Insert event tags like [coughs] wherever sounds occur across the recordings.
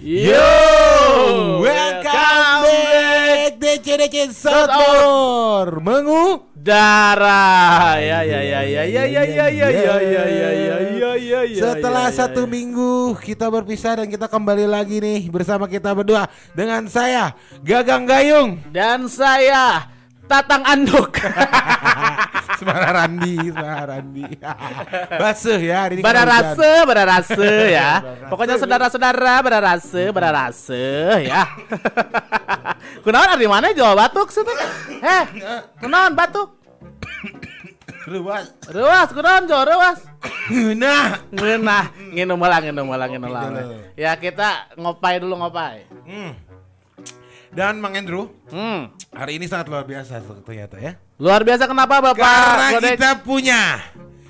Yo, welcome back DC DC Sotor Mengu darah ya ya ya ya ya ya ya ya ya ya ya ya ya ya ya Setelah ya, ya, satu ya. minggu kita berpisah dan kita kembali lagi nih bersama kita berdua dengan saya Gagang Gayung dan saya Tatang Anduk [laughs] Semara Randi, Semara Randi [laughs] Basuh ya hari ini hujan. rasa, pada rasa ya. [laughs] Pokoknya saudara-saudara pada rasa, pada rasa ya. Kunaon di mana Jawa batuk sih teh? Eh, kunaon batuk? [coughs] Ruas Ruas, kunaon Jawa ruas? Nah Ngeunah, nginum malang, nginum malang, nginum malang. Ya kita ngopai dulu ngopai. Hmm. Dan Mang Andrew Hmm. Hari ini sangat luar biasa ternyata ya Luar biasa kenapa Bapak? Karena kita punya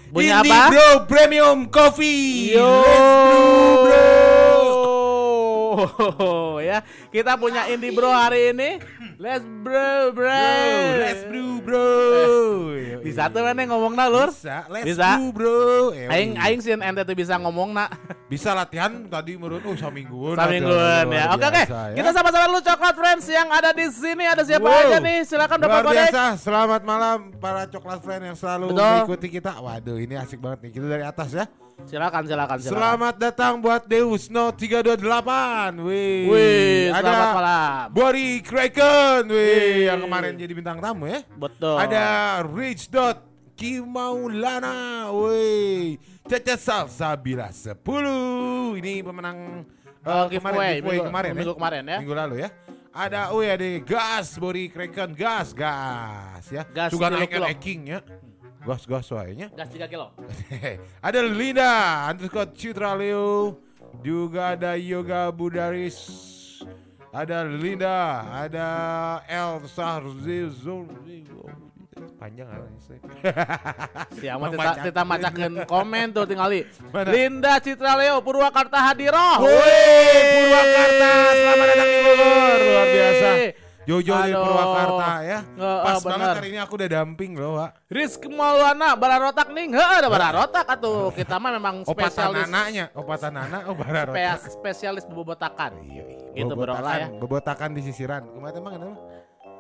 Punya Indie apa? Bro Premium Coffee Yo, Let's brew, bro [laughs] ya, kita punya Indie Bro hari ini. Let's bro, bro. Bro, let's brew bro Bisa tuh mana ngomong na lur? Bisa, let's Bisa. brew bro Eh, Aing aing sih ente tuh bisa ngomong nak. Bisa latihan tadi menurut oh samingguan Samingguan latihan ya. Oke oke. ya. Kita sama-sama dulu coklat friends yang ada di sini ada siapa Wow. aja nih? Silakan Luar biasa, selamat malam para coklat friend yang selalu Betul. mengikuti kita Waduh ini asik banget nih, kita dari atas ya Silakan silakan silakan. Selamat datang buat Deus No 328 Wih, Wih, ada selamat malam. Bori Kraken Wih, Wih. yang kemarin jadi bintang tamu ya Betul. Ada Rich Dot Kimaulana Wih, Caca Salsa Bila 10 Ini pemenang Oh, uh, giveaway, kemarin, giveaway minggu- kemarin minggu ya kemarin ya. Minggu lalu ya. Ada, wih ada gas, Bori Kraken, gas, gas ya. Gas Juga naik eking ya. Gas, gas soalnya Gas 3 kilo. [laughs] ada Linda underscore Citra Leo. Juga ada Yoga Budaris. Ada Linda ada Elsa Rizzo panjang kan [laughs] Si amat Membacakan. kita kita macakeun komen tuh tinggali. Linda Citra Leo Purwakarta Hadiroh. Woi Purwakarta selamat datang di Bogor luar biasa Jojo dari Aduh. Purwakarta ya Nge- pas ah, banget hari ini aku udah damping loh Pak Rizky Maulana bararotak nih Heeh, ada bararotak atuh. Kita mah memang opatan spesialis anaknya opatan anak oh bararota spes- spesialis bebobotakan. Iya, iya. Gitu, bro, lah ya. Bebotakan- Bebotakan di sisiran. Ke mana emang kenapa?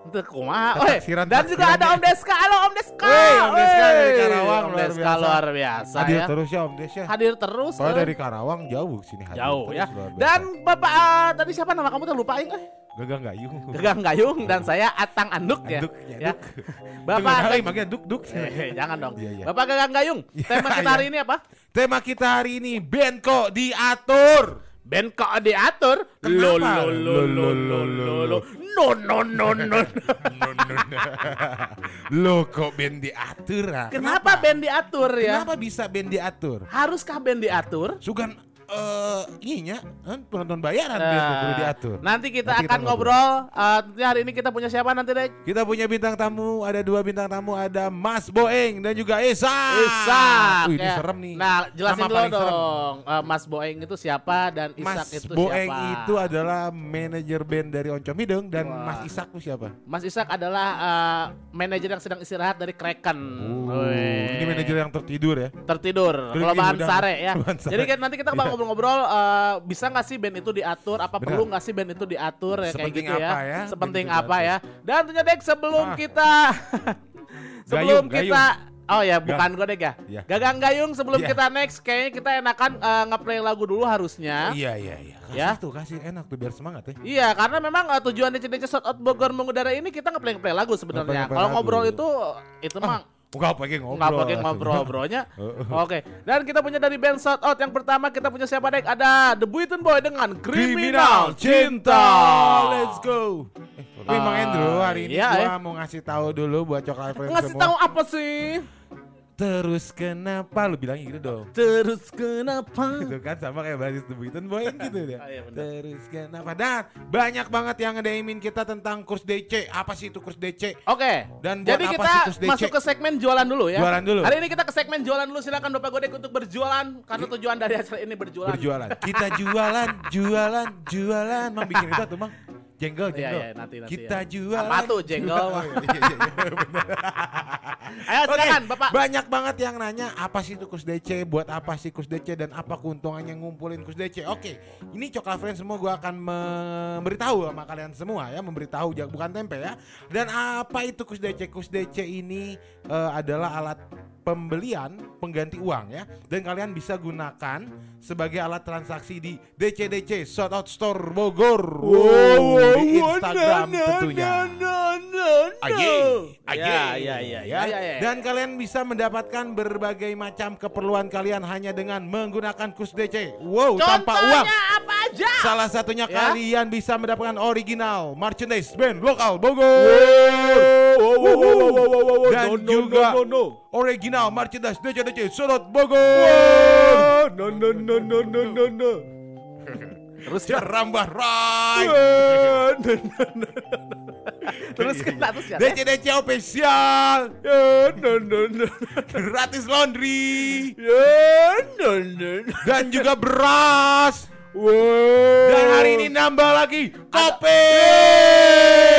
Itu kumaha. Dan juga ada ya. Om Deska. Halo Om Deska. Om Deska dari Karawang, Om luar Deska biasa. luar biasa Hadir ya. terus ya Om Des ya. Hadir terus. Soalnya eh. dari Karawang jauh sini hadir jauh terus, ya. Dan Bapak eh, tadi siapa nama kamu terlupain eh? Gagang Gayung. Gegang Gayung dan saya Atang Anduk ya. Anduk, ya, ya. [laughs] Bapak lagi manggil Duk Duk. Eh, jangan dong. Iya, iya. Bapak Gagang Gayung, [laughs] tema kita iya. hari ini apa? Tema kita hari ini band kok diatur. Ben kok diatur? Kenapa? Lo lo lo lo lo lo. No no no no. Lo kok band diatur ah? Kenapa band diatur ya? Kenapa bisa band diatur? Haruskah band diatur? Sugan eh ininya kan penonton bayaran kok kudu diatur. Nanti kita Nanti kita akan ngobrol. Eh, tentunya hari ini kita punya siapa nanti deh? Kita punya bintang tamu, ada dua bintang tamu, ada Mas Boeng dan juga Esa. Isak. Wih, ini ya. serem nih. Nah, jelasin Nama dulu dong. Eh, Mas Boeng itu siapa dan Isak Mas itu Boeng siapa? itu adalah manajer band dari Oncom Hidung dan Wah. Mas Isak tuh siapa? Mas Isak adalah eh, manajer yang sedang istirahat dari Kraken. Wih. ini manajer yang tertidur ya. tertidur udang. sare ya. Kelomaan sare. Jadi kan nanti kita bakal Iya. Ngobrol-ngobrol eh, bisa nggak sih band itu diatur? Apa Benar. perlu nggak sih band itu diatur ya kayak gitu ya? ya Sepenting band itu apa ya? Dan tentunya Dek sebelum Ah. kita [laughs] sebelum Gayung, kita Oh ya, bukan gue Dek ya. Iya. Gagang Gayung sebelum Iya. kita next kayaknya kita enakan eh, ngeplay lagu dulu harusnya. Iya iya iya. Kasih Ya. tuh kasih enak tuh biar semangat ya. Iya, karena memang eh, tujuan DCDC Shot Out Bogor mengudara ini kita ngeplay ngeplay lagu sebenarnya. Kalau ngobrol itu itu mah Enggak pakai ngobrol. nggak pakai ngobrol-ngobrolnya. Oke, dan kita punya dari band Shout Out yang pertama kita punya siapa Dek? Ada The Buiten Boy dengan Kriminal Cinta. Let's go. Eh, Wih, Mang Ah, Endro, hari ini iya, gua mau ngasih tahu dulu buat coklat friends Ngasih tahu apa sih? Terus kenapa lu bilangnya gitu dong? Terus kenapa? gitu kan sama kayak basis The Buiten Boy gitu deh. Ah, iya. Terus kenapa? Dan banyak banget yang ngedaimin kita tentang kurs DC. Apa sih itu kurs DC? Oke. Dan buat Jadi apa kita sih DC? masuk ke segmen jualan dulu ya. Jualan dulu. Hari ini kita ke segmen jualan dulu. Silakan Bapak Godek untuk berjualan karena tujuan dari acara ini berjualan. Berjualan. Kita jualan, jualan, jualan. Mang bikin itu tuh, Mang. Jenggol, Iya, jenggol. iya, nanti, nanti Kita ya. jual. Apa tuh jenggol? Oh, [laughs] iya, iya, iya. [laughs] Ayo silakan Bapak. banyak banget yang nanya apa sih itu DC, buat apa sih kus DC dan apa keuntungannya ngumpulin kus DC. Oke, ini Coklat Friends semua gua akan memberitahu sama kalian semua ya, memberitahu bukan tempe ya. Dan apa itu kus DC? Kus DC ini eh, adalah alat pembelian pengganti uang ya dan kalian bisa gunakan sebagai alat transaksi di DCDC Shoutout Store Bogor Wow, di Instagram tentunya Aye, aye. Ya, ya, ya, ya, ya, ya. Dan kalian bisa mendapatkan berbagai macam keperluan kalian hanya dengan menggunakan kus DC. Wow, tanpa uang. Contohnya apa aja? Salah satunya Ya. kalian bisa mendapatkan original merchandise band lokal Bogor. Dan juga original merchandise DC DC Surut Bogor. No no no no no no no. Terus kan, Cerambah Rai. terus kan terus ya. DC DC official. No no no. Gratis laundry. Ya no no. Dan juga beras. Wow. Dan hari ini nambah lagi kopi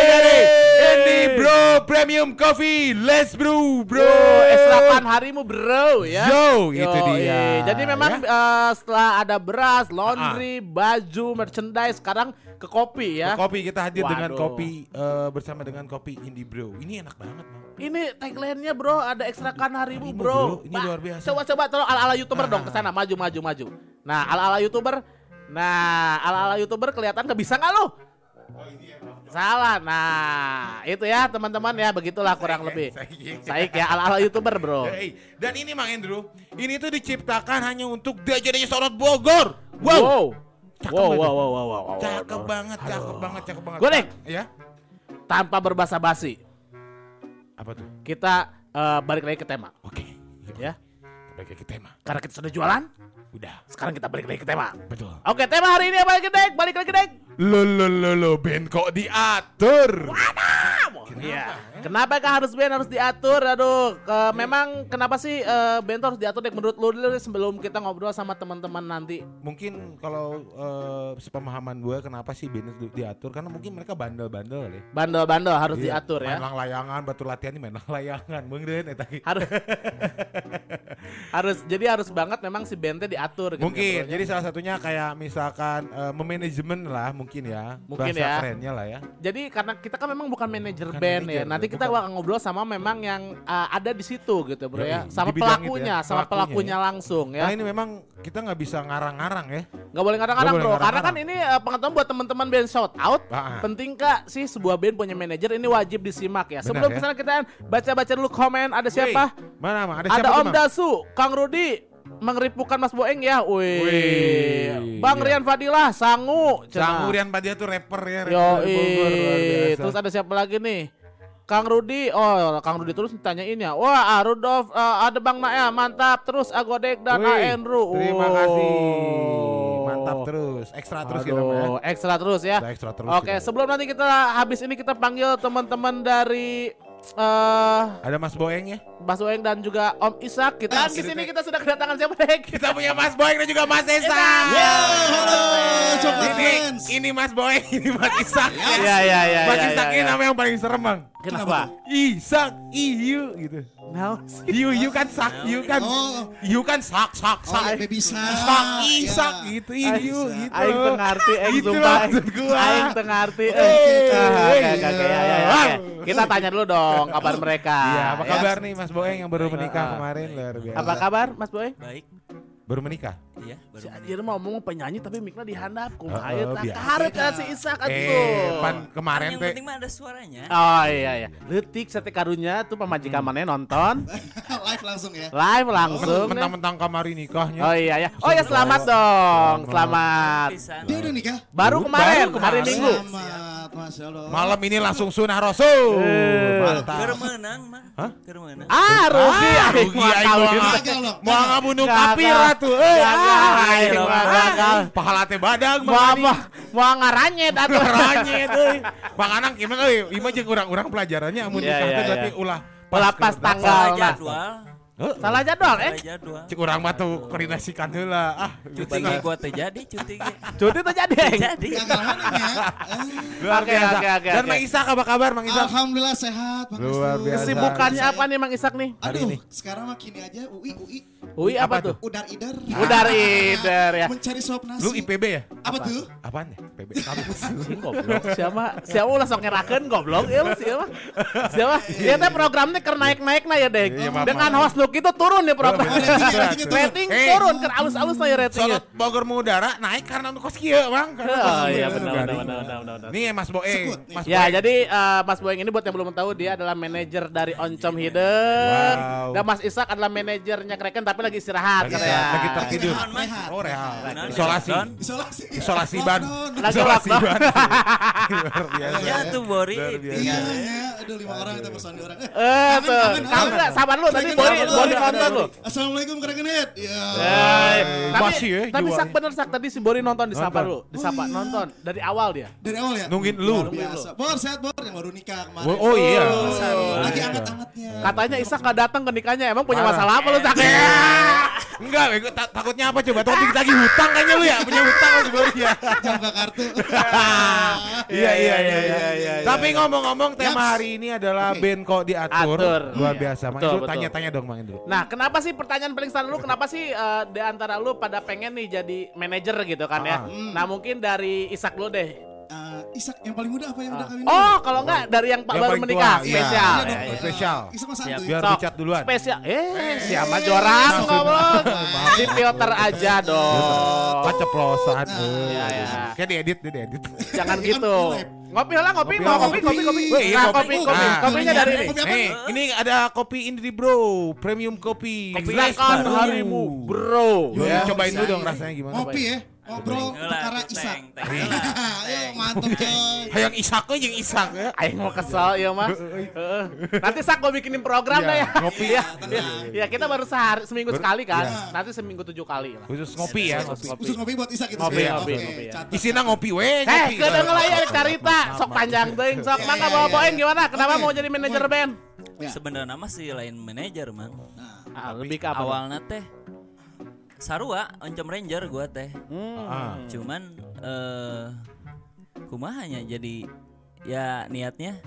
dari Andy Bro Premium Coffee. Let's brew, bro. Bro, esrakan harimu bro ya. Yo, itu Yo, dia. iya. Jadi memang Ya. eh, setelah ada beras, laundry, baju, merchandise, sekarang ke kopi ya. Kopi kita hadir dengan Waduh. kopi eh, bersama dengan kopi Indie Bro. Ini enak banget, Bang. Ini tagline-nya bro, ada ekstrakan harimu Harimu, bro. bro. Ini Pak, luar biasa. Coba coba tolong ala-ala youtuber dong Ah. ke sana, maju maju maju. Nah ala-ala youtuber, nah ala-ala youtuber kelihatan bisa nggak lo? Salah, nah itu ya teman-teman ya begitulah kurang lebih. Saik. Saik ya ala-ala youtuber bro. Dan ini Mang Andrew, ini tuh diciptakan hanya untuk DJ Sorot Bogor. Wow. Wow. Cakep Wow, wow, wow, wow, wow, wow. Cakep banget, cakep banget, cakep banget. Gue. Ya. Tanpa berbasa-basi, Apa tuh? kita eh, balik lagi ke tema, Oke. ya. Balik ke tema. Karena kita sudah jualan, Udah. sekarang kita balik lagi ke tema. Betul. Oke, tema hari ini apa lagi, Dek? Balik lagi, Dek. Lo lo lo lo Ben kok diatur? Iya. Kenapa kah harus band harus diatur? Aduh, ke- memang kenapa sih eh, band tuh harus diatur Dek? Menurut lu dulu sebelum kita ngobrol sama teman-teman nanti. Mungkin kalau eh, sepemahaman gue kenapa sih Ben itu diatur karena mungkin mereka bandel-bandel kali. Bandel-bandel harus Iya, diatur ya. Main layangan, batu latihan ini main layangan. Mungkin eta. Harus [laughs] harus jadi harus banget memang si bandnya diatur gitu. Mungkin. Jadi salah satunya kayak misalkan eh, memanajemen lah mungkin ya. Mungkin Bahasa ya. kerennya lah ya. Jadi karena kita kan memang bukan manajer Bukan ya. Nanti kita bukan. bakal ngobrol sama memang yang uh, ada di situ gitu, Bro ya. Yoi, Sama pelakunya, ya, sama pelakunya langsung ya. Karena ini memang kita nggak bisa ngarang-ngarang ya. Nggak boleh Nggak Bro. boleh Karena kan ini uh, pengetahuan buat teman-teman band shout out. Ah. Penting kak sih sebuah band punya manajer ini wajib disimak ya. Benar, Sebelum ya. ke sana kita baca-baca dulu komen ada siapa? Mana? Ada, Ada siapa tuh, Om? Dasu, Kang Rudi, mengeripukan Mas Boeng ya. Wih. Wih, Bang iya. Rian Fadilah, Sangu. cenah. Sang Urian Padia tuh rapper ya. Yo, terus ada siapa lagi nih? Kang Rudi, oh Kang Rudi terus ditanyain ya. Wah, ah, Rudolf, eh, ada Bang Naya, mantap. Terus Agodek dan Wih, Aenru. Terima Oh. kasih. Mantap terus. Ekstra terus kita ya. Aduh, ekstra terus ya. Kita ekstra terus Oke, kita. sebelum nanti kita habis ini kita panggil teman-teman dari eh Ada Mas Boeng ya. Mas Weng dan juga Om Isak. Kita Mas, di gitu, sini kita sudah kedatangan siapa Dek? Kita punya Mas Boeng dan juga Mas Esa. Ya, halo, Coklat Ini, Friends. ini Mas Boeng, ini Mas Isak. Iya, iya, iya. Mas iya, Isak iya, ini iya. nama yang paling serem bang. Kenapa? Isak, iyu gitu. Nah, [laughs] Yu, yu kan sak, yu kan, Oh. yu kan sak, sak, Oh, sak. baby Shark. Isak, isak Ya. gitu, iyu Isak. gitu. Aing teu ngarti, aing Gitu maksud gua. Aing teu ngarti. Oke, eh. oke, Ah, Oke, oke. oke, oke, Wow. oke. Kita tanya dulu dong kabar mereka. Iya, apa ya. kabar nih Mas Boeng yang baru menikah Ah. kemarin luar biasa. Apa kabar, Mas Boy? Baik, Baru menikah? iya. Si Baru Anjir mau ngomong penyanyi tapi mikna dihandap ku Oh, hayet oh, tak biasa. kaharep kan si Isak atuh. Eh, pan Kan kemarin yang teh. penting mah ada suaranya. Oh iya iya. Letik sate karunya tuh pemajikan mana nonton [laughs] Live langsung ya. live langsung. deh. Mentang-mentang kamari nikahnya. Oh iya ya. Oh ya selamat dong. Selamat. Dia udah nikah? Baru Baru kemarin, kemarin. hari Minggu. Selamat, Masya Allah. Malam ini langsung sunah rasul. Eh. Mantap. Keur menang mah. Hah? Keur menang. Ah, rugi Ah, rugi. Mau ngabunuh Gagal. Atuh. Eh, ah, aing mah mah gagal. Pahala teh badang Mau apa? Mau ngaranyet atuh. Ranyet euy. Bang Anang gimana euy? Ieu mah jeung urang-urang pelajarannya amun Iya, nikah iya, teh berarti iya. ulah Ulah pas ke- tanggal. Jadwal. Heuh. Salah jadwal eh. Salah jadwal. Cik urang mah tuh koordinasikan heula. Ah, Cuti ge gua teh jadi cuti ge. Cuti Eng. Jadi. Ya? Eh, luar Oke, biasa. oke, oke, Dan oke. Mang Isak apa kabar Mang Isak? Alhamdulillah sehat Pak Luar biasa. Kesibukannya apa nih Mang Isak nih? hari Aduh, ini? sekarang mah kini aja UI UI Ui apa, Apa tuh? udar idar. Udar idar ya. Mencari suap nasi. Lu IPB ya? Apa tuh? Apaan ya? IPB. [laughs] Kampus. Goblok siapa siapa ulah sok ngerakeun goblok ya lu siapa siapa ya teh programnya keur naik-naik na ya deh Iya, dengan host Luke itu turun ya program Oh, rating ya, ratingnya turun. rating turun keur alus-alus na ya ratingnya Solot Bogor mengudara naik karena kos kieu, Bang. Karena oh iya benar benar benar benar Nih Mas Boeng. Mas Ya jadi eh, Mas Boeng ini buat yang belum tahu dia adalah manajer dari Oncom Hideng Wow. dan Mas Isak adalah manajernya Kraken tapi lagi istirahat lagi, katanya. lagi tertidur. Rehat, rehat. Oh, real. Benar, Isolasi. Isolasi. Isolasi ban. Lagi Isolasi lockdown. ban. [laughs] Ya tuh Bori. Iya, iya. Aduh, lima orang itu personil orang. Eh, Eh kangen, tuh, kangen, kamu kangen. nggak sabar lu tadi Bori Bori ada, nonton lu. Assalamualaikum Head. Ya. Eh, tapi Masih ya, tapi sak bener sak tadi si Bori nonton disapa Nonton. lu, Oh, iya. nonton dari awal dia. Dari awal ya? Nungguin Luar lu. biasa. Bor, sehat Bor yang baru nikah kemarin. Oh, oh iya. Lagi Iya. anget-angetnya. Katanya Isak nggak datang ke nikahnya, emang punya masalah apa lu sak? [laughs] Enggak, takutnya apa coba? Takut ditagih hutang kayaknya lu ya, punya hutang lu Bogor ya. Jam buka kartu. [laughs] Iya iya iya iya. iya, Tapi ngomong-ngomong tema hari ini adalah Oke. band kok diatur. Atur. Luar Iya. biasa. Mang Indro tanya-tanya dong Mang Indro. Nah, kenapa sih pertanyaan paling standar lu kenapa sih eh, di antara lu pada pengen nih jadi manajer gitu kan ya? Ah. Nah, mungkin dari Isak lu deh. Eh, Isak yang paling muda apa yang udah kawin? Oh, kalau enggak dari yang Pak Yang baru paling menikah, tua, iya. spesial. Iya Ya, ya. eh, Spesial. Isak. Biar dicat duluan. Spesial. Eh, siapa jorang ngobrol. Di filter aja dong. Kaceplosan. Iya, iya. Kayak diedit, diedit. Jangan gitu. Ngopi lah, ngopi, Ngopi mau lah, kopi, ngopi. kopi, kopi. Wih, iya, Nah, kopi. kopi, kopi. Nah. Kopinya dari ini. Kopi? Nih, ini ada kopi Indri Bro, premium kopi. Kopi baru. harimu, bro. Yo, Ya, cobain dulu dong iya. rasanya gimana. Ngopi ya. Ngobrol perkara Isak. [laughs] Ayo mantep coy. [laughs] Hayang Isak aja yang Isak ya. Aing mau kesel ya mas. Heeh. Nanti sak gue bikinin program Iya, dah ya. ngopi. ya. Ya, kita baru sehari seminggu sekali kan. iya. Nanti seminggu tujuh kali lah. Khusus ngopi ya. ngopi. Khusus ngopi buat Isak gitu. Ngopi, ngopi, ya. Isinya ngopi we, Eh, lah ya cerita. Sok panjang ting, sok Iya, mangga iya, bawa iya. bawain gimana? Kenapa mau jadi manajer band? Ya. Sebenarnya nama sih lain manajer, Mang. Ah, lebih ke apa? Awalnya teh Sarua, Oncom Ranger gua teh. Hmm. Ah. Cuman eh kumahanya jadi ya niatnya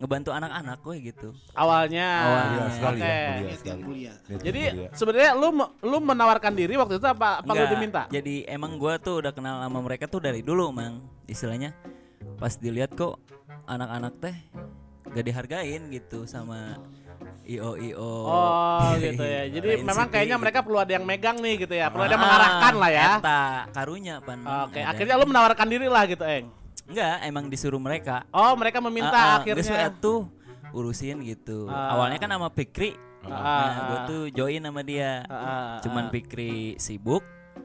ngebantu anak-anak gue gitu. Awalnya. Awalnya. Iya, sekali Oke. ya, sekali. kuliah. Jadi sebenarnya lu lu menawarkan diri waktu itu apa apa lu Enggak, diminta? Jadi emang gua tuh udah kenal sama mereka tuh dari dulu, Mang. Istilahnya pas dilihat kok anak-anak teh gak dihargain gitu sama IO IO. Oh gitu ya. [laughs] Jadi memang kayaknya mereka perlu ada yang megang nih gitu ya. Perlu ada yang Ah, mengarahkan lah ya. Eta karunya pan. Oke, Ada. akhirnya lu menawarkan diri lah gitu, Eng. enggak emang disuruh mereka. Oh, mereka meminta Ah, ah, akhirnya. we atuh urusin gitu. Ah. Awalnya kan sama Pikri. Ah, Nah, ah, gue tuh join sama dia. Ah, Cuman. Pikri sibuk.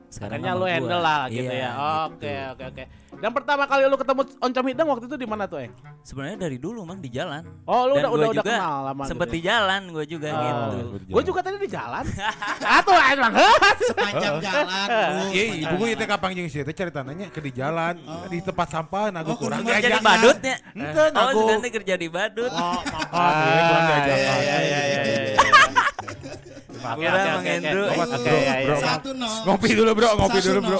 Sekarang Akhirnya lu gua. handle lah gitu Iya, ya. gitu. Oke, oke, oke. Dan pertama kali lu ketemu Oncom Hideng waktu itu di mana tuh, Eng? Sebenarnya dari dulu mang di jalan. Oh, lu Dan udah udah udah kenal lama Sempet gitu di ya? jalan gue juga Oh. gitu. Gue juga tadi di jalan. Bilang, "Hah?" Sepanjang jalan. Iya, ibu gue itu kapan jeung sih teh cerita nanya ke di jalan, di tempat sampah nagu Oh, kurang Kerja di badutnya. Ente Oh, nagu. sebenarnya kerja di badut. Oh, maaf, ya, kurang diajak. iya, iya, iya, iya, iya. Oke, oke, oke, Hendro. Satu nol. Ngopi dulu, Bro, ngopi dulu, Bro.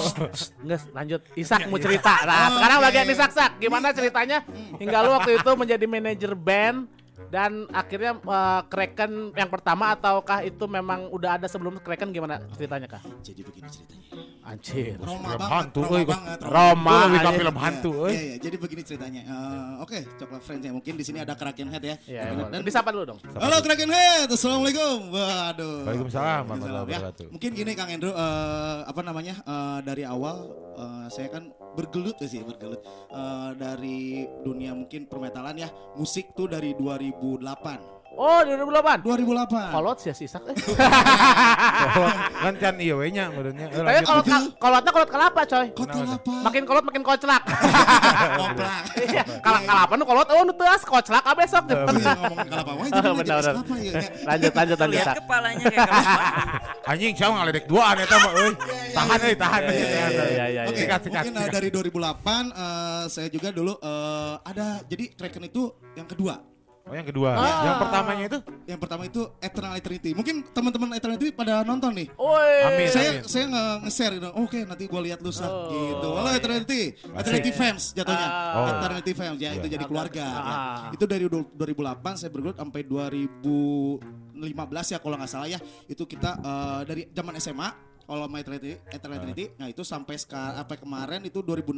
Nges, lanjut. Isak mau cerita. Nah, sekarang Oke. bagian Isak, Sak. Gimana ceritanya hingga lu waktu itu menjadi manajer band dan akhirnya eh, Kraken yang pertama ataukah itu memang udah ada sebelum Kraken gimana ceritanya kah? Jadi begini ceritanya. Anjir. Roma Film banget, hantu, Roma euy. banget. Roma. Lu lebih ke anjing. film hantu, Iya, euy. iya, jadi begini ceritanya. Eh, Oke, coklat friends ya. Mungkin di sini ada Kraken Head ya. Iya, Dan- disapa dulu dong. Halo Kraken Head, assalamualaikum. Waduh. Waalaikumsalam warahmatullahi ya. Mungkin gini Kang Endro, eh, apa namanya eh, dari awal eh, saya kan bergelut ya sih bergelut Eh, dari dunia mungkin permetalan ya musik tuh dari 2008. Oh, 2008. 2008. Kolot sih si Isak. eh. kan can iya we nya menurutnya. Eh, Tapi kolot kolotnya kolot kelapa, coy. Kota apa? Makin kolot makin koclak. [laughs] Koplak. [laughs] Iya, kalau kalapa nu kolot oh nu teuas koclak ah besok. Iya ngomongin kalapa wae jadi [laughs] Benar, jadi benar. apa ya? Lanjut lanjut lanjut. Lihat kepalanya kayak kelapa. Anjing saya ngaledek duaan eta mah euy. Tahan euy, tahan. Iya, iya, iya, iya, iya. Oke, mungkin sikat. dari 2008 uh, saya juga dulu ada jadi Kraken itu yang kedua. Oh yang kedua. Ah. Yang pertamanya itu? Yang pertama itu Eternal Eternity. Mungkin teman-teman Eternity pada nonton nih. Woi. Amin. saya saya nge- nge-share gitu. Oke, nanti gua lihat lu Sak." Oh, gitu. Halo Eternity. Eternity fans jatuhnya. Ah. Oh. Eternity fans ya itu jadi keluarga. ya. Ah. Itu dari du- 2008 saya bergelut sampai 2015 ya kalau nggak salah ya. Itu kita eh, dari zaman SMA kalau My Eternity, Eternity, nah itu sampai sekarang apa kemarin itu 2016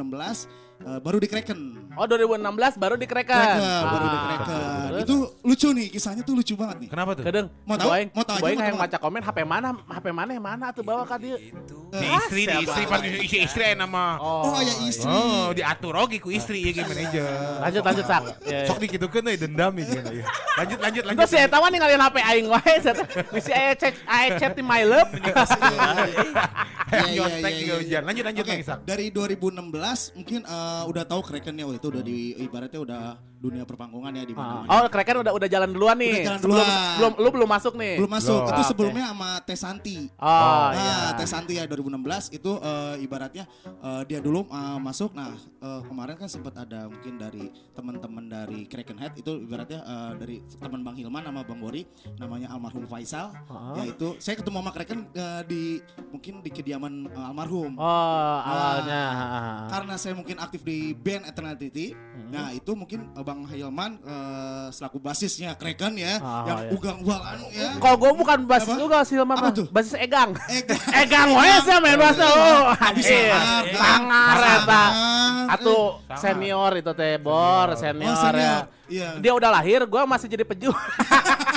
eh, baru di Kraken. Oh 2016 baru di Kraken. Kraken, baru di Ah. Terus? Itu lucu nih, kisahnya tuh lucu banget nih. Kenapa tuh? Kedeng, Mau tahu? Boeing, Mau tahu mau yang baca komen HP mana, HP mana yang mana tuh bawa ka dia. Di istri, di istri pas istri istri nama. Oh, ya istri. Oh, diatur oke ku istri ya gimana aja. Lanjut lanjut sak. Ya, ya. Sok dikitukeun euy dendam ya ya. Lanjut lanjut lanjut. Terus si Eta mah ninggalin HP aing wae. Misi aya cek aya chat di my love. [laughs] Iya, iya, iya, iya. hujan. Lanjut lanjut Sak. dari 2016 mungkin eh, udah tahu ya oh, itu udah di ibaratnya udah dunia perpanggungan ya di Ah. mana. Oh, Kraken udah udah jalan duluan nih. Udah jalan Sebelum duluan. belum lu belum masuk nih. Belum masuk. Belum. Itu Ah, sebelumnya sama Tesanti. Oh, nah, iya. Tesanti ya 2016 itu eh, ibaratnya eh, dia dulu eh, masuk. Nah, eh, kemarin kan sempat ada mungkin dari teman-teman dari Kraken Head itu ibaratnya eh, dari teman Bang Hilman sama Bang Bori namanya almarhum Faisal. Ah. Yaitu saya ketemu sama Kraken eh, di mungkin di kediaman eh, almarhum. Oh, awalnya. karena saya mungkin aktif di band Eternity, Hmm. nah itu mungkin Bang Hilman eh, selaku basisnya Kraken ya, Ah, yang iya. ugang-ugalan ya. Kalau gue bukan basis Apa? juga sih Hilman Apa tuh? Basis Egang. Egang. [laughs] Egang wae sih main bahasa. Oh, Bisa anjir. sangar? Sangar eta. Sangar. Atuh Sangar. senior itu teh Bor, senior, Oh, senior. ya. Iya. Dia udah lahir, gua masih jadi peju. [laughs]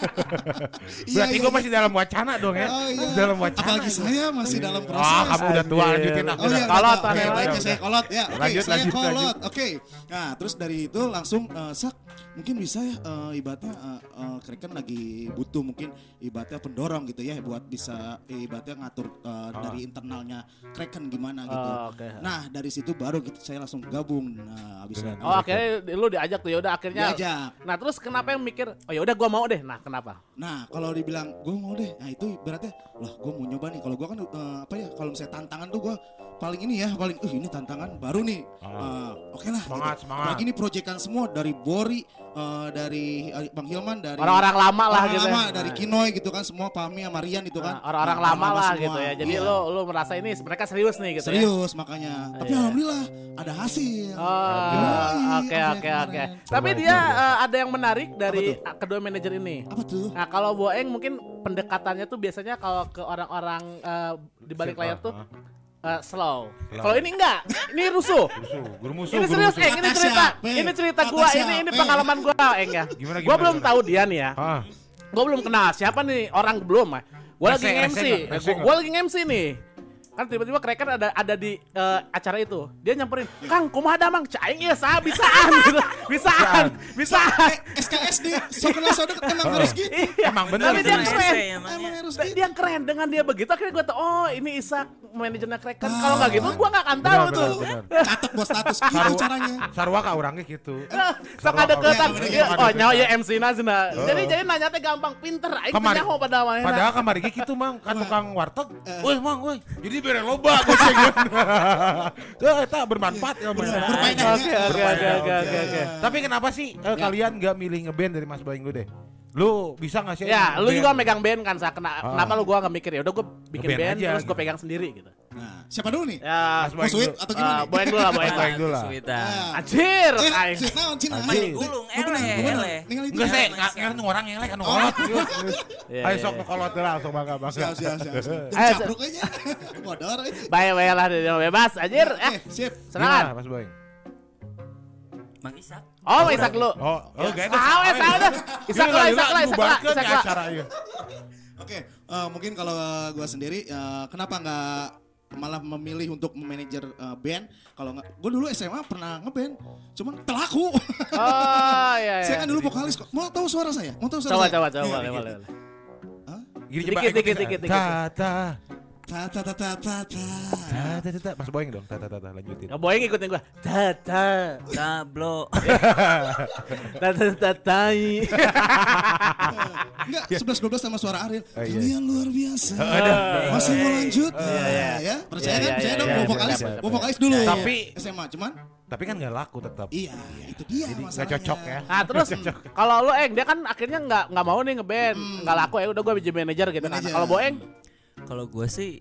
Iya, Berarti iya, gue iya. masih dalam wacana dong ya. Oh, iya. Dalam wacana. Apalagi saya masih dalam proses. Ah, kamu udah tua Anjir. lanjutin aku. Oh iya, Kolot, Oke, baik ya Udah, saya kolot ya. Oke, Lanjut, saya kolot. Oke. Nah, terus dari itu langsung eh, sak mungkin bisa ya eh, ibaratnya eh, eh, Kraken lagi butuh mungkin ibaratnya pendorong gitu ya buat bisa ibaratnya ngatur eh, dari internalnya Kraken gimana gitu. Oh, oke. Nah, dari situ baru gitu saya langsung gabung. Nah, Dengan- itu Oh, akhirnya lu diajak tuh ya udah akhirnya. diajak. Nah, terus kenapa yang mikir, oh ya udah gua mau deh. Nah, kenapa? Nah, kalau dibilang gue mau deh, nah itu ibaratnya, lah gue mau nyoba nih. Kalau gue kan eh, apa ya, kalau misalnya tantangan tuh gue paling ini ya, paling, uh ini tantangan baru nih. Eh, Oke lah. Semangat, semangat. Apalagi ini proyekan semua dari Bori, eh, dari eh, Bang Hilman, dari Orang-orang lama lah orang gitu. lama, ya. dari Nah. Kinoy gitu kan, semua Pami sama Rian itu kan. Orang-orang Nah, lama lah semua. gitu ya. Jadi Iya. lu lu merasa ini mereka serius nih gitu ya. serius makanya. Tapi Iya. alhamdulillah ada hasil. Oh, oke oke oke. Tapi dia eh, ada yang menarik dari kedua manajer ini. Apa tuh? Nah, kalau Boeng mungkin pendekatannya tuh biasanya kalau ke orang-orang eh, di balik layar tuh Eh, slow. Slow. Kalau ini enggak, ini rusuh. Musuh. Ini serius, musuh. Eng. Ini Kata cerita, siapa? ini cerita gua. Ini ini pengalaman gua, Eng ya. Gimana, Gua belum gimana? tahu dia nih ya. Ah. Gue belum kenal siapa nih orang belum. Gue lagi gue nggak? lagi nge-MC nih. Kan tiba-tiba Kraken ada ada di eh, acara itu. Dia nyamperin, "Kang, kumaha damang? Caing ya sah bisaan." [laughs] gitu. Bisaan, bisaan. SKSD, kenal saudara emang harus gitu. Emang bener Tapi itu dia keren. emang harus gitu. Dia keren dengan dia begitu akhirnya gue tau oh ini Isak manajernya Kraken. Kalau nggak gitu gue nggak akan tahu Benar, tuh. benar, benar. Catat buat status gitu caranya. Sarwa ka orangnya gitu. Sok ada ketan. Bener, Iya. Oh nyawa ya MC na cenah. Jadi jadi nanya teh gampang, pinter. Aing teh nyaho pada mana. Padahal kamari gitu mang, kan tukang warteg. Eh. Woi mang, woi. Jadi bere loba goceng. Tuh eta bermanfaat ya Mas. Oke oke oke oke oke. Tapi kenapa sih eh, kalian nggak milih ngeband dari Mas Boeing deh? Lu bisa nggak sih? Ya, lu ngeband? juga megang band kan, Sa. Kena, Ah. kenapa lu gua nggak mikir ya? Udah gua bikin band, aja, terus gua gitu. pegang sendiri gitu. Nah, siapa dulu nih? Ya, Mas Mau Boeing sweet dulu. atau uh, gimana? boeing dulu lah, boeing. Boeing dulu lah. Suitan. Nah. Anjir, Eh, sweet naon Cina? Ayo, Gulung, eh, eleh, eleh. Enggak Iya, sih, nggak orang yang lain kan Oh. kolot. Iya, Ayo iya, sok iya. kolot lah, sok bangga bangga. Siap, siap, siap. [laughs] Eh, capruk aja. [laughs] Bodor. eh. Baik, baik lah, dia bebas, anjir. Oke, Eh, sip. Gimana serangan. Mas Boeing? Mang Isak. Oh, Isak lu. Oh, oh gak Ah, wes, ah. Isak lah, Isak lah, Isak lah, Isak lah. acara iya. Oke, eh, mungkin kalau gua sendiri eh, kenapa nggak malah memilih untuk memanajer eh, band kalau nggak gue dulu SMA pernah ngeband cuman telaku Oh, iya, iya. saya kan dulu vokalis kok mau tahu suara saya mau tahu suara Coba, saya coba, coba, Nih, boleh, dikit. boleh. boleh. Hah? Gini Dikit, coba dikit, dikit, dikit. Ta ta Ta ta ta ta ta ta. Tata tata Mas Boeing dong. Tata tata lanjutin. Nggak boleh ngikutin gua. Tata. Tablo. Tata [laughs] tatai. Enggak, 11 12 sama suara Ariel. Oh, iya. Kalian luar biasa. Ada. Masih mau lanjut? Iya, iya. ya. Percaya Iya, kan? iya, Percaya iya, dong iya, mau iya, vokalis. Mau vokalis dulu. Tapi- SMA cuman Tapi kan nggak laku tetap. iya, itu dia Jadi nggak masalahnya. cocok ya. Nah terus kalau lu Eng dia kan akhirnya nggak nggak mau nih ngeband nggak laku ya udah gue jadi manajer gitu kan. Manajer. Kalau Boeng Kalau gue sih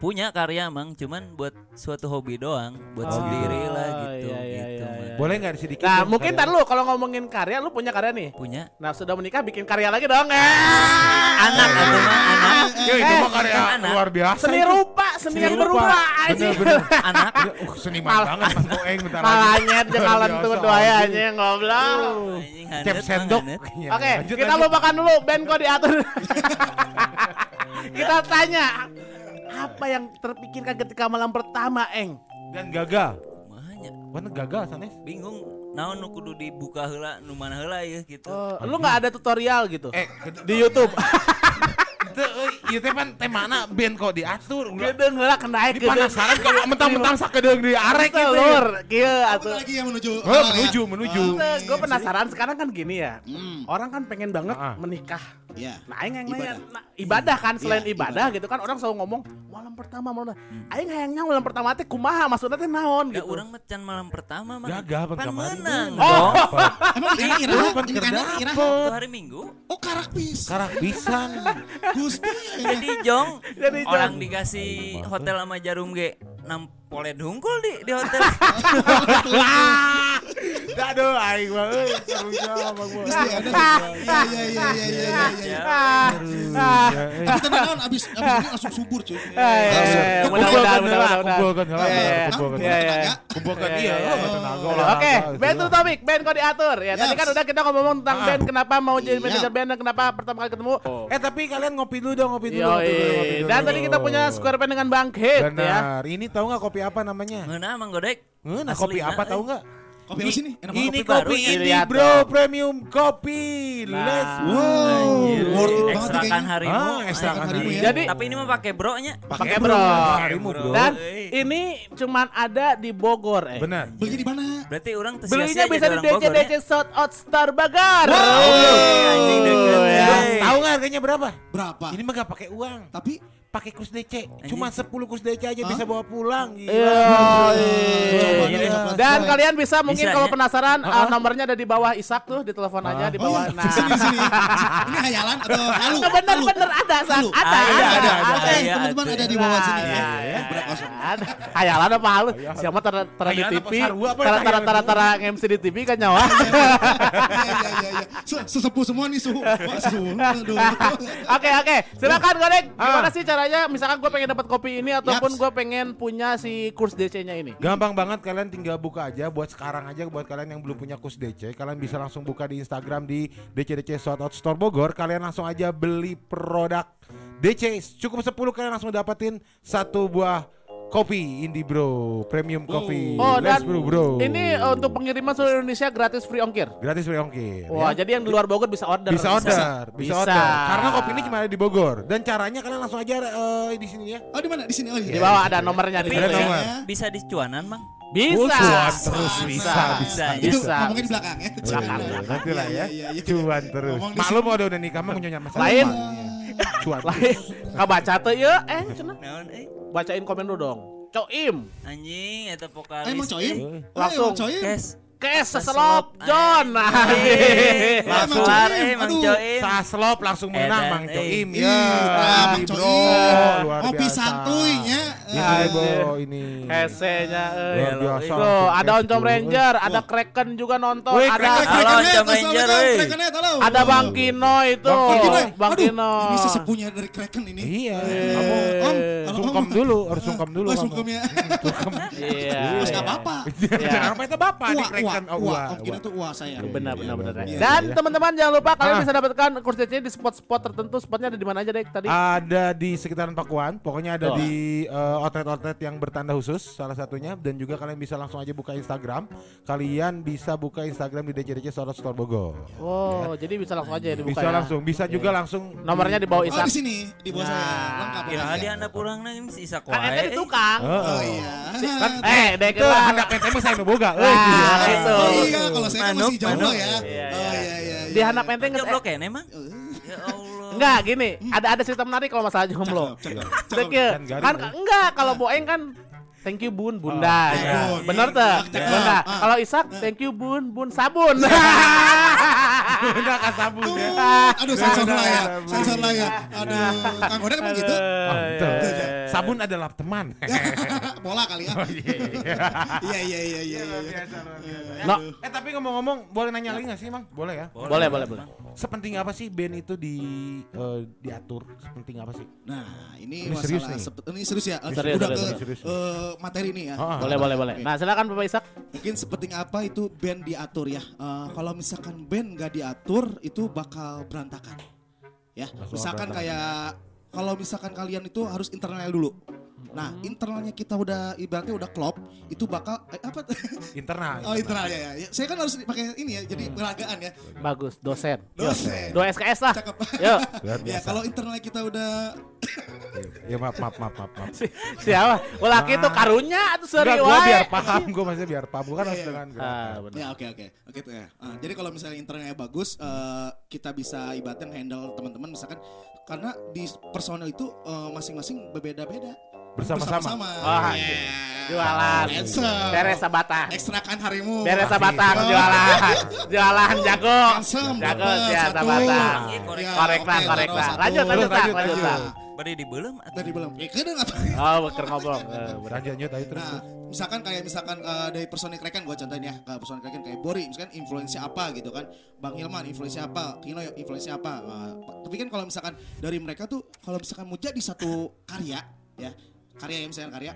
punya karya mang, cuman buat suatu hobi doang, buat sendiri lah gitu. iya, iya, gitu, iya, iya. Boleh nggak sedikit? Nah mungkin tar lu kalau ngomongin karya lu punya karya nih. Punya Nah sudah menikah bikin karya lagi dong. Eh. anak atau mah anak, Ya itu mah karya luar biasa. Seni itu. rupa, seni yang berubah aja. Anak. Uh, seniman Mal- banget Mas Boeing bentar lagi. Malanyet jekalan tuh aja ngobrol. Cep sendok. Iya, Oke, kita lanjut. lupakan dulu band kok diatur. [laughs] kita tanya apa yang terpikirkan ketika malam pertama, Eng? Dan gagal. Mahanya. Mana gagal Sanes? Bingung naon nu kudu dibuka heula nu mana heula ya gitu. Oh, lu nggak ada tutorial gitu Eh, di YouTube? [laughs] itu ieu teh pan teh mana band kok diatur ulah. Gedeng heula kena Ini penasaran kalau mentang-mentang sakedeung di arek gitu. Telur, kieu atuh. lagi yang menuju? Oh, ya? menuju, menuju. Gue penasaran sekarang kan gini ya. Hmm. Orang kan pengen banget Ah. menikah. Iya. Nah, aing yang nanya, Ibadah. nah, ibadah kan selain Iya, ibadah gitu kan orang selalu ngomong malam pertama malam. Aing hayangnya malam pertama teh kumaha maksudnya teh naon Enggak gitu. orang macan malam pertama mah. Gagal pan menang Oh. [laughs] Emang ini ira? Pan kan? Waktu hari Minggu Oh, karak pis. Karak pisan. [laughs] Gusti. jadi jong Jadi jong. orang dikasih hotel sama jarum ge nampole dungkul di di hotel. [laughs] Aduh, aing mah euy Boy. Gusti ada. Iya, iya, iya, iya, iya, iya, iya. Ah, Kita naon abis abis ini langsung subur cuy. mudah-mudahan. Kumpulkan heula, Iya, iya. kumpulkan. Iya, iya. Tenaga. Kumpulkan Iya, iya, iya, oh, iya. tenaga Oke, band to topik, band kok diatur. Ya, tadi kan udah kita ngomong tentang Ah. band kenapa mau jadi Iya. manajer band dan kenapa pertama kali ketemu. Eh tapi kalian ngopi dulu dong, ngopi dulu. Dan tadi kita punya square band dengan Bang Hit ya. Benar. Ini tahu nggak kopi apa namanya? Ngeunah Mang Godek. Nah, Asli, kopi apa nah, tahu eh. nggak? Kopi apa sini? Enak banget. Ini kopi baru kopi ini bro, premium kopi. Nah. Let's Wow, it banget nih ekstrakan kayaknya. harimu. Ah, ekstrakan harimu ya. Jadi Tapi ini mah pakai bro-nya. pakai bro. Harimu bro. Dan ini cuman ada di Bogor eh. Benar. Belinya di mana? Berarti orang teu Belinya sia-sia bisa di DC ya. DC South Out Star Bagar. Wow. Oh, ya. Hey. Tahu nggak harganya berapa? Berapa? Ini mah nggak pakai uang, Tapi pakai kus DC. Cuma 10 kus DC aja bisa bawa pulang. Gila. Iya. Coba Iya. dong, coba. Dan kalian bisa mungkin Bisa, kalau ya? penasaran Ah, uh, ah. nomornya ada di bawah Isak tuh di telepon aja di Oh bawah. iya, Nah, di sini, sini. Ini hayalan atau [laughs] halu? Nah, ada, Sak. Halu. ada, Ada, ada, ada, ada, ada. Iya, teman-teman ada. di bawah sini Iya, ya. iya. Hayalan apa halu? Siapa tara tara di TV? Tara tara tara tara MC di TV kan nyawa. Iya, iya, iya, [laughs] iya. Se- Sesepuh semua nih suhu. [laughs] Oke oke, silakan Godek. Gimana Ah. sih caranya? Misalkan gue pengen dapat kopi ini ataupun gue pengen punya si kurs DC-nya ini. Gampang banget kalian tinggal buka aja buat sekarang aja buat kalian yang belum punya kus DC kalian bisa langsung buka di Instagram di DCDC Sold Out Store Bogor kalian langsung aja beli produk DC cukup 10 kalian langsung dapetin satu buah kopi Indie Bro premium coffee Oh dan Let's brew bro ini uh, untuk pengiriman seluruh Indonesia gratis free ongkir. gratis free ongkir Wah ya. jadi yang di luar Bogor bisa order. bisa order bisa, Bisa. order karena kopi ini cuma ada di Bogor dan caranya kalian langsung aja eh, di sini ya Oh, di mana? Di sini. Oh, iya. Di bawah ada nomornya di Ada situ. nomor. Ya. bisa di cuanan, Mang. Bisa. Oh, cuan terus bisa Bisa. bisa Itu Bisa. ngomongin di belakang ya. Belakang. nanti lah ya Iya, iya, iya. cuan terus maklum udah udah nikah mah punya masalah Lain. cuan Lain. Kabaca tuh ya, eh cenah. Naon eh Bacain komen dulu dong. Coim. anjing eta Eh, vokalis. Emang coim? eh. Langsung. Eh, emang coim? Kes. Kes Seselop, seselop John. anjing. Anjing. Langsung. Keluar Coim, eh Mang aduh. Coim. Saslop langsung menang Mang eh. Coim ya. Mang Coim. Kopi santuinya. Ini Anjir. bro ini. Hesenya euy. Luar biasa. Tuh, ada Oncom. Ranger, ada Wah. Kraken juga nonton, Wih, ada Halo, Oncom Ranger, ada Bang Kino itu. Bang Kino. Ini sesepunya dari Kraken ini. Iya. Eh. Kamu Om, Eh, sungkem dulu, harus sungkem dulu Oh, [laughs] sungkem ya. Iya. Terus iya. nggak apa-apa. Iya. Kenapa itu bapak di Kraken? Oh, uah. uah, Om Kino tuh uah saya. Benar benar benar. Iya, Dan iya. teman-teman jangan lupa kalian Ah. bisa dapatkan kurs DC di spot-spot tertentu. Spotnya ada di mana aja deh tadi? Ada di sekitaran Pakuan, pokoknya ada Tuh. di eh, outlet-outlet yang bertanda khusus salah satunya dan juga kalian bisa langsung aja buka Instagram. Kalian bisa buka Instagram di DCDC Sorot Store Bogor. Oh, jadi bisa langsung aja dibuka Bisa ya. langsung, bisa juga langsung Nomornya di bawah Oh Isak. di sini di bawah saya Nah. lengkap Kira ya. di anda pulang nang si Isak Kan ente wae. di tukang. Heeh. Oh iya. Kan Eh, dek itu hendak PT mah saya boga. Nah, euy. itu. Oh iya kalau saya kan masih jomblo ya. Iya, Oh iya. iya iya. Di handap nges- Jomblo kene emang? Ya Allah. Enggak, gini, ada ada cerita menarik kalau masalah jomblo. Cakep, cakep. Thank you. Kan Kan kan? enggak kalau Boeng kan thank you Bun, Bunda. Oh, ya. iya. Bener tuh. Cakep. Bunda. Ah. Kalau Isak thank you Bun, Bun sabun. [laughs] Udah kan sabun ya. aduh sensor ya, udah. sensor lah ya. Aduh, Kang Godek emang gitu? Oh, betul. iya, iya. Sabun adalah teman. [laughs] Bola kali ya. Oh, iya, iya. Iya iya iya iya. Iya. No. Eh tapi ngomong-ngomong, boleh nanya lagi nggak sih, Mang? Boleh ya. Boleh, boleh, boleh. Sepenting apa sih band itu di eh, diatur? Sepenting apa sih? Nah, ini, Ini serius masalah nih. sep- ini serius ya. Serius, Udah serius, ke serius. eh, materi nih ya. Ah, Boleh, boleh, boleh. Nah, silakan Bapak Isak. Mungkin sepenting apa itu band diatur ya. Eh, kalau misalkan band nggak diatur itu bakal berantakan. Ya, misalkan kayak kalau misalkan kalian itu harus internal dulu. Nah, internalnya kita udah ibaratnya udah klop, itu bakal eh, apa? [laughs] Internal. oh, internalnya ya. ya. Saya kan harus pakai ini ya, jadi peragaan ya. Bagus, dosen. Dosen. Do SKS lah. Cakep. [laughs] Yuk. Luar ya, kalau internalnya kita udah [coughs] Ya maaf, maaf, maaf, maaf. maaf. Si, siapa? Ulaki itu karunya atau seri wae. biar paham, gua maksudnya biar paham. Bukan harus Iya, iya. dengan Ah, benar. Ya oke oke oke tuh ya. Ah, jadi kalau misalnya internalnya bagus, eh, kita bisa ibaratnya handle teman-teman misalkan karena di personel itu eh, masing-masing berbeda-beda. Bersama-sama. Ah, Yeah. Jualan. Handsome. Beres sabatang. Ekstrakan harimu. Beres sabatang Oh. jualan. Jualan jago. Handsome. Jago ya satu. sabatang. Iya, korek. Ya, Korek oke, lah, korek taruh lah. satu. Lanjut, lanjut, lanjut, lanjut. Bari di belum Tadi belum. Ya, kadang apa? Oh, beker ngobrol. Eh. Lanjut, lanjut, ayo terus. Nah, misalkan kayak misalkan eh, dari personil Kraken gua contohin ya, ke personil Kraken kayak Bori, misalkan influensi apa gitu kan. Bang Hilman influensi apa, Kino influensi apa. Nah, tapi kan kalau misalkan dari mereka tuh kalau misalkan mau jadi satu karya ya, karya ya misalkan karya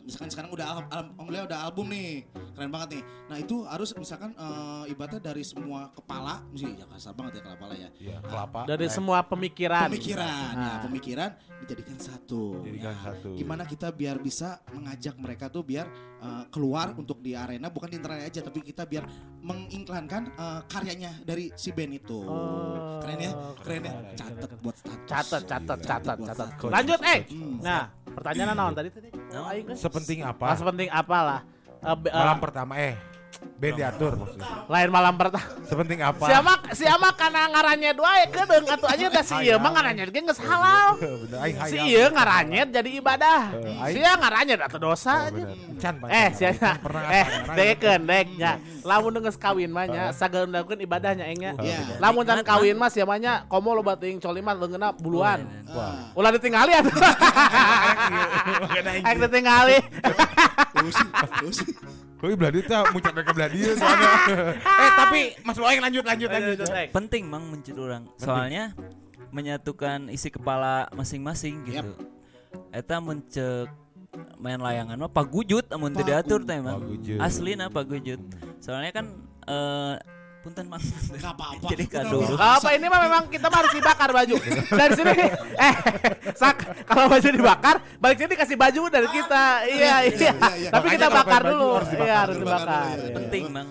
misalkan sekarang udah al- al- alhamdulillah udah album nih keren banget nih nah itu harus misalkan eh, ibaratnya dari semua kepala mesti ya kasar banget ya kepala ya Iya, kelapa. Dari Eh, semua pemikiran. pemikiran ya Ah. pemikiran dijadikan satu Jadikan Ya, satu. gimana kita biar bisa mengajak mereka tuh biar uh, keluar untuk di arena bukan di internet aja tapi kita biar mengiklankan uh, karyanya dari si band itu Oh. keren ya keren ya catat buat status Catat, catat, catat, buat catat. status. Lanjut, eh. Hmm. Nah, pertanyaan naon tadi tadi? Oh, kan. Sepenting apa? sepenting apalah. Eh, Malam pertama eh band diatur maksudnya. lain malam pertama. Sepenting apa? Si ama si ama kana ngarannya doa ya kedeung atuh aja da si ieu mah ngarannya ge geus halal. Bener, aing Si hayang. ieu ngarannya jadi ibadah. Eh, Si ieu ngarannya atuh dosa aja. Eh, sia Can pernah eh ngarang. dekeun dek nya. Lamun geus kawin mah nya sageuleun ibadahnya aing nya. Iya. Lamun can kawin mah sia mah nya komo loba teuing coli mah leungeunna buluan. Ah, Ulah ditinggali atuh. Ek ditinggali. terus sih, Koi beladi teh muncul mereka beladi soalnya. [laughs] eh tapi Mas Boeng lanjut lanjut lanjut. Lanjut, Ek. penting mang mencet orang soalnya menyatukan isi kepala masing-masing gitu eta mencek main layangan mah pagujut amun teu diatur teh emang Pagujut. aslina pagujut soalnya kan eh punten mang [laughs] Gak apa-apa. jadi kado apa ini mah memang kita harus dibakar baju. Dari sini eh sak kalau baju dibakar, balik sini dikasih baju dari kita. Iya iya. iya, iya. Tapi Makanya kita bakar dulu. harus dibakar Iya harus dibakar. Iya. penting mang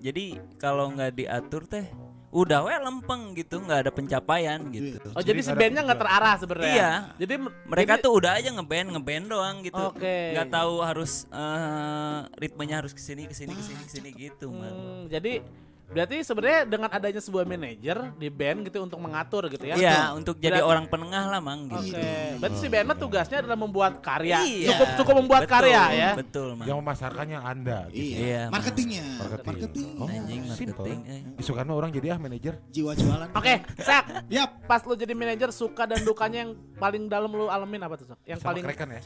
jadi kalau nggak diatur teh udah we lempeng gitu nggak ada pencapaian gitu Oh jadi si Jadi bandnya ada nggak terarah sebenarnya. Iya. Jadi mereka jadi- tuh udah aja ngeband ngeband doang gitu Oke. nggak tahu harus eh, ritmenya harus ke sini ke sini ke sini ke sini gitu man Hmm, jadi berarti sebenarnya dengan adanya sebuah manajer di band gitu untuk mengatur gitu ya. Iya untuk jadi Berat- orang penengah lah mang Oke. gitu Berarti si band mah tugasnya adalah membuat karya. Iya. Cukup cukup membuat Betul, karya ya. betul mang Yang memasarkannya Anda. Gitu. Iya. Marketingnya. Marketing. Marketing. Oh, Anjing, marketing, eh. Isukan mah orang jadi ah manajer. Jiwa jualan. Oke, Sak. Yap. Pas lu jadi manajer suka dan dukanya yang paling dalam lu alamin apa tuh, Sak? Yang Sama paling Kraken ya.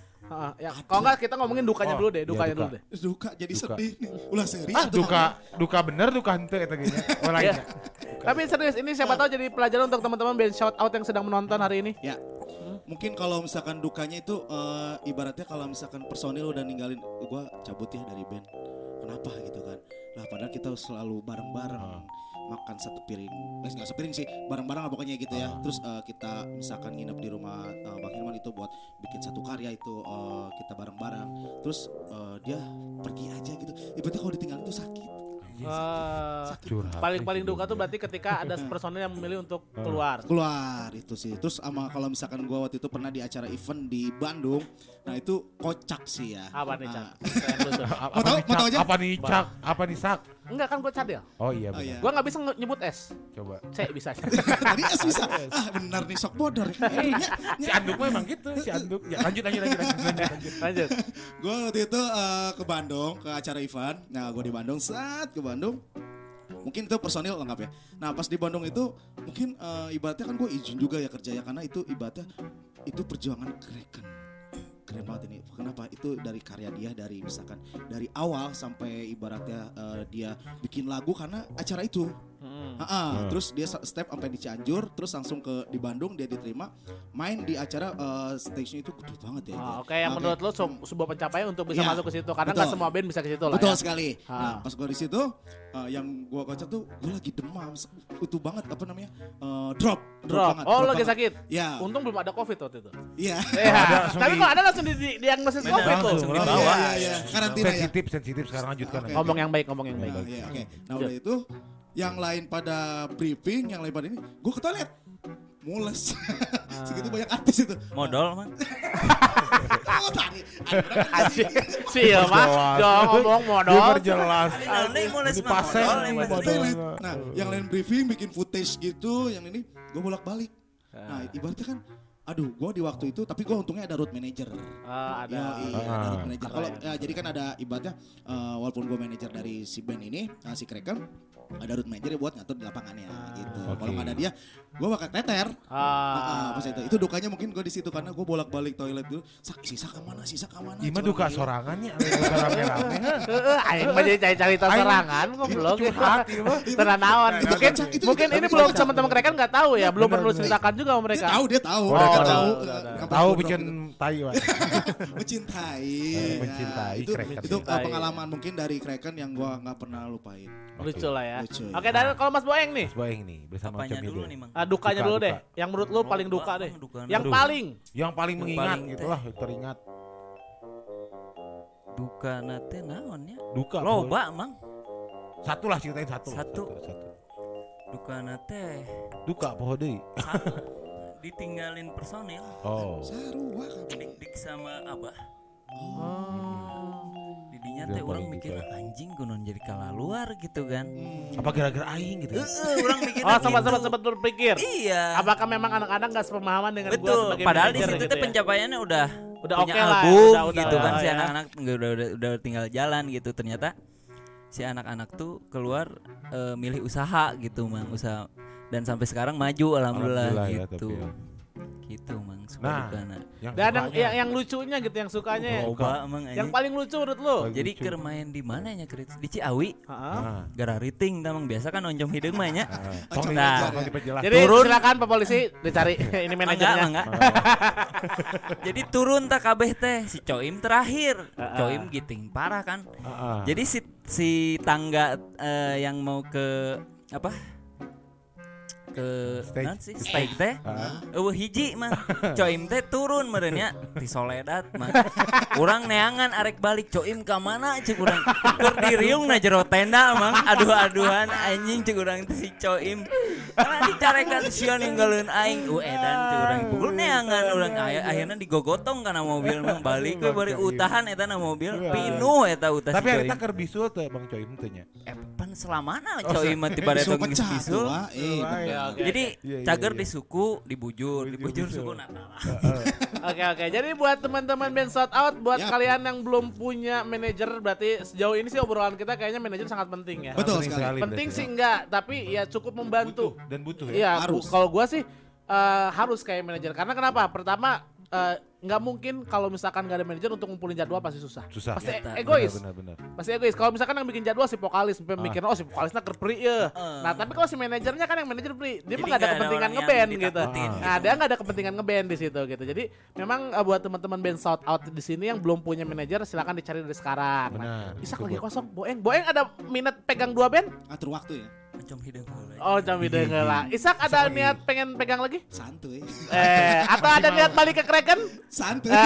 Ya. Kalau enggak kita ngomongin dukanya Oh, dulu deh, iya, dukanya duka. dulu deh. Duka jadi Duka. sedih nih. Ulah seri. Ah, duka duka bener duka henteu eta gini. Lainnya. Tapi serius ini siapa tahu jadi pelajaran untuk teman-teman band shout out yang sedang menonton hari ini. Ya. Mungkin kalau misalkan dukanya itu eh, ibaratnya kalau misalkan personil udah ninggalin gua cabut ya dari band. Kenapa gitu kan? Lah padahal kita selalu bareng-bareng. Makan satu piring. Eh nggak sepiring sih bareng-bareng lah pokoknya gitu ya. Terus eh, kita misalkan nginep di rumah eh, bang Hilman itu buat bikin satu karya itu eh, kita bareng-bareng. Terus eh, dia pergi aja gitu. Ibaratnya kalau ditinggal itu sakit. Eh, Curhat. paling paling duka tuh berarti ketika ada personil yang memilih untuk keluar. keluar itu sih. Terus sama kalau misalkan gua waktu itu pernah di acara event di Bandung nah itu kocak sih ya Apa nih, Cak? Ah. [laughs] Mau tahu- nih, mau tahu Cak? aja? Apa nih cak? Apa nih sak? Enggak kan gue cadel. Oh iya Oh, benar. iya. Gue nggak bisa nyebut S. Coba. C bisa. [laughs] Tadi es bisa ah benar nih sok bodor [laughs] Si Anduk mah emang gitu, si Anduk. Ya lanjut lanjut lanjut lanjut lanjut. lanjut. Lanjut. gue waktu itu eh, ke Bandung ke acara event nah gue di Bandung saat ke Bandung mungkin itu personil lengkap ya nah pas di Bandung itu mungkin eh, ibaratnya kan gue izin juga ya kerja ya karena itu ibaratnya itu perjuangan keren keren banget ini. Kenapa? Itu dari karya dia dari misalkan dari awal sampai ibaratnya eh, dia bikin lagu karena acara itu Hmm. Ah, ah. terus dia step sampai di Cianjur, terus langsung ke di Bandung dia diterima main di acara eh, stage-nya itu gede banget ya. Oh, itu. Oke, yang Oke. menurut lo se- sebuah pencapaian untuk bisa Iya, masuk ke situ karena nggak semua band bisa ke situ lah Betul ya. sekali. Ah. Nah, pas gue di situ, eh, yang gue kocak tuh gue lagi demam, utuh banget apa namanya, eh, drop, Drop. banget, Oh, drop lagi banget. sakit. Ya, Untung belum ada covid waktu itu. iya. Iya. langsung Tapi kok ada langsung di, di diagnosis covid tuh. langsung Oh, dibawa. Iya, iya, iya. Karantina ya. Sensitif, sensitif sekarang lanjutkan. Ngomong yang baik, ngomong yang baik. Oke. Nah udah itu, yang lain pada briefing, yang lain pada ini, gue ke toilet, mules. [laughs] Segitu banyak artis itu. Modal mah. [laughs] Oh, tadi. ada Asik. Si ya dong ngomong modal. Diperjelas. Paseng modal. Nah, yang lain briefing bikin footage gitu, yang ini gue bolak-balik. Nah, ibaratnya kan aduh, gue di waktu itu tapi gue untungnya ada road manager. Ah, ada. Ya, iya, Ah. ada road manager. Kalau ya, jadi kan ada ibaratnya eh, walaupun gue manajer dari si band ini, nah, si Kraken ada road manager buat ngatur di lapangannya gitu. Oke. Kalau nggak ada dia, gue bakal teter. Ah, Ah, pas itu. Itu dukanya mungkin gue di situ karena gue bolak-balik toilet dulu. Sak, sisa ke mana? Sisa ke mana? Ima Coba duka sorangannya rame-rame. Heeh, aing mah jadi cari-cari tahu Aing- serangan goblok. curhat, ieu mah. [laughs] Tenang naon. Mungkin mungkin ini belum teman-teman mereka nggak tahu ya, belum perlu ceritakan juga sama mereka. tahu, dia tahu. Oh, dia tahu. tahu. Udah, udah. Kenapa Tahu gua bikin drop tai Wak. [laughs] mencintai Eh, ya. mencintai itu Mencintai. pengalaman mungkin dari Kraken yang gua nggak pernah lupain Lucu lah ya. Lucu, ya. Oke, dan kalau Mas Boeng nih, Boeng nih bersama Apanya Cemi dulu dulu. nih, Mang? Ah, dukanya Duka, dulu duka. deh. Yang menurut lu paling duka deh. duka. Yang Aduh. paling Yang paling Yang mengingat paling gitu lah, teringat. Duka nate naon ya? Duka. Loba, Mang. Satu lah ceritain satu. lah, Satu. satu. Duka nate Duka poho deui. [laughs] ditinggalin personil. Oh. sarua kabeh. Dik-dik sama Abah. Oh. Teh yang orang mikir anjing kunon jadi kalah luar gitu kan. Apa gara-gara aing gitu? Heeh, orang mikir Oh, sempat-sempat sempat berpikir. Iya. Apakah memang anak-anak gak sepemahaman dengan gua Betul. sebagai Padahal di situ gitu teh ya? pencapaiannya udah Udah punya oke lah, album udah- udah gitu lah kan si ya. anak-anak udah, udah, udah, udah tinggal jalan gitu. Ternyata si anak-anak tuh keluar eh, milih usaha gitu, Mang, usaha dan sampai sekarang maju alhamdulillah, Alhamdulillah ya, gitu. tapi ya. Gitu, Mang. Suka Nah, dukana. Yang Dan yang, sukanya- yang yang lucunya gitu, yang sukanya. ya. Oh, Loba, Mang, yang paling lucu menurut lu? Paling Jadi lucu. keur main di mana nya Krit? Di Ciawi. Heeh. Nah, Gara riting tamang biasa kan oncom hidung mah nya. nah, nah. Jadi Turun. silakan Pak Polisi dicari [laughs] [laughs] ini manajernya. mangga. Jadi turun tak kabeh teh si Coim terakhir. Coim giting parah kan. Heeh. Jadi si si tangga eh, yang mau ke apa? Ke sih? Steak teh. Eueuh hiji mah. Coim teh turun meureun nya di Soledad mah. Urang neangan arek balik Coim ka mana ceuk urang. Keur diriung na jero tenda mah. Aduh-aduhan anjing ceuk urang teh si Coim. Karena dicarekan sia ninggalin aing. Uh edan ceuk urang. Pukul neangan urang aya akhirna digogotong kana mobil mah balik we bari utahan eta na mobil. Pinuh eta utah si Tapi kita keur bisul tuh Bang Coim teh nya. Eh pan selamana Coim mah tiba Bisul bener. oke. Jadi Iya, iya, cager iya. di suku, dibujur, dibujur Dibujur. suku nakal. Oke oke. Jadi buat teman-teman band shout out buat Yap. kalian yang belum punya manajer berarti sejauh ini sih obrolan kita kayaknya manajer sangat penting ya. Betul Penting sekali. Penting sih ya. enggak, tapi ya cukup butuh membantu. dan butuh ya. Iya, Harus. kalau gua sih eh, harus kayak manajer. Karena kenapa? Pertama eh, nggak mungkin kalau misalkan nggak ada manajer untuk ngumpulin jadwal pasti susah. Susah. Pasti Nyata. egois. Benar benar. Pasti egois. Kalau misalkan yang bikin jadwal si vokalis, sampai Ah. mikir oh si vokalisnya kerpri ya. Heeh. Nah, tapi kalau si manajernya kan yang manajer pri, dia mah Jadi nggak ada kepentingan ngeband gitu. ditakutin gitu. Nah, dia nggak ada kepentingan ngeband di situ gitu. Jadi memang eh, buat teman-teman band shout out di sini yang belum punya manajer silakan dicari dari sekarang. Nah, Benar. Isak Itu lagi kosong, Boeng. Boeng ada minat pegang dua band? Atur waktu ya. Com hideung heula. Oh, jami lah. Isak ada niat pengen pegang lagi? Santuy. Eh, atau ada niat balik ke Kraken? Santuy. Ah,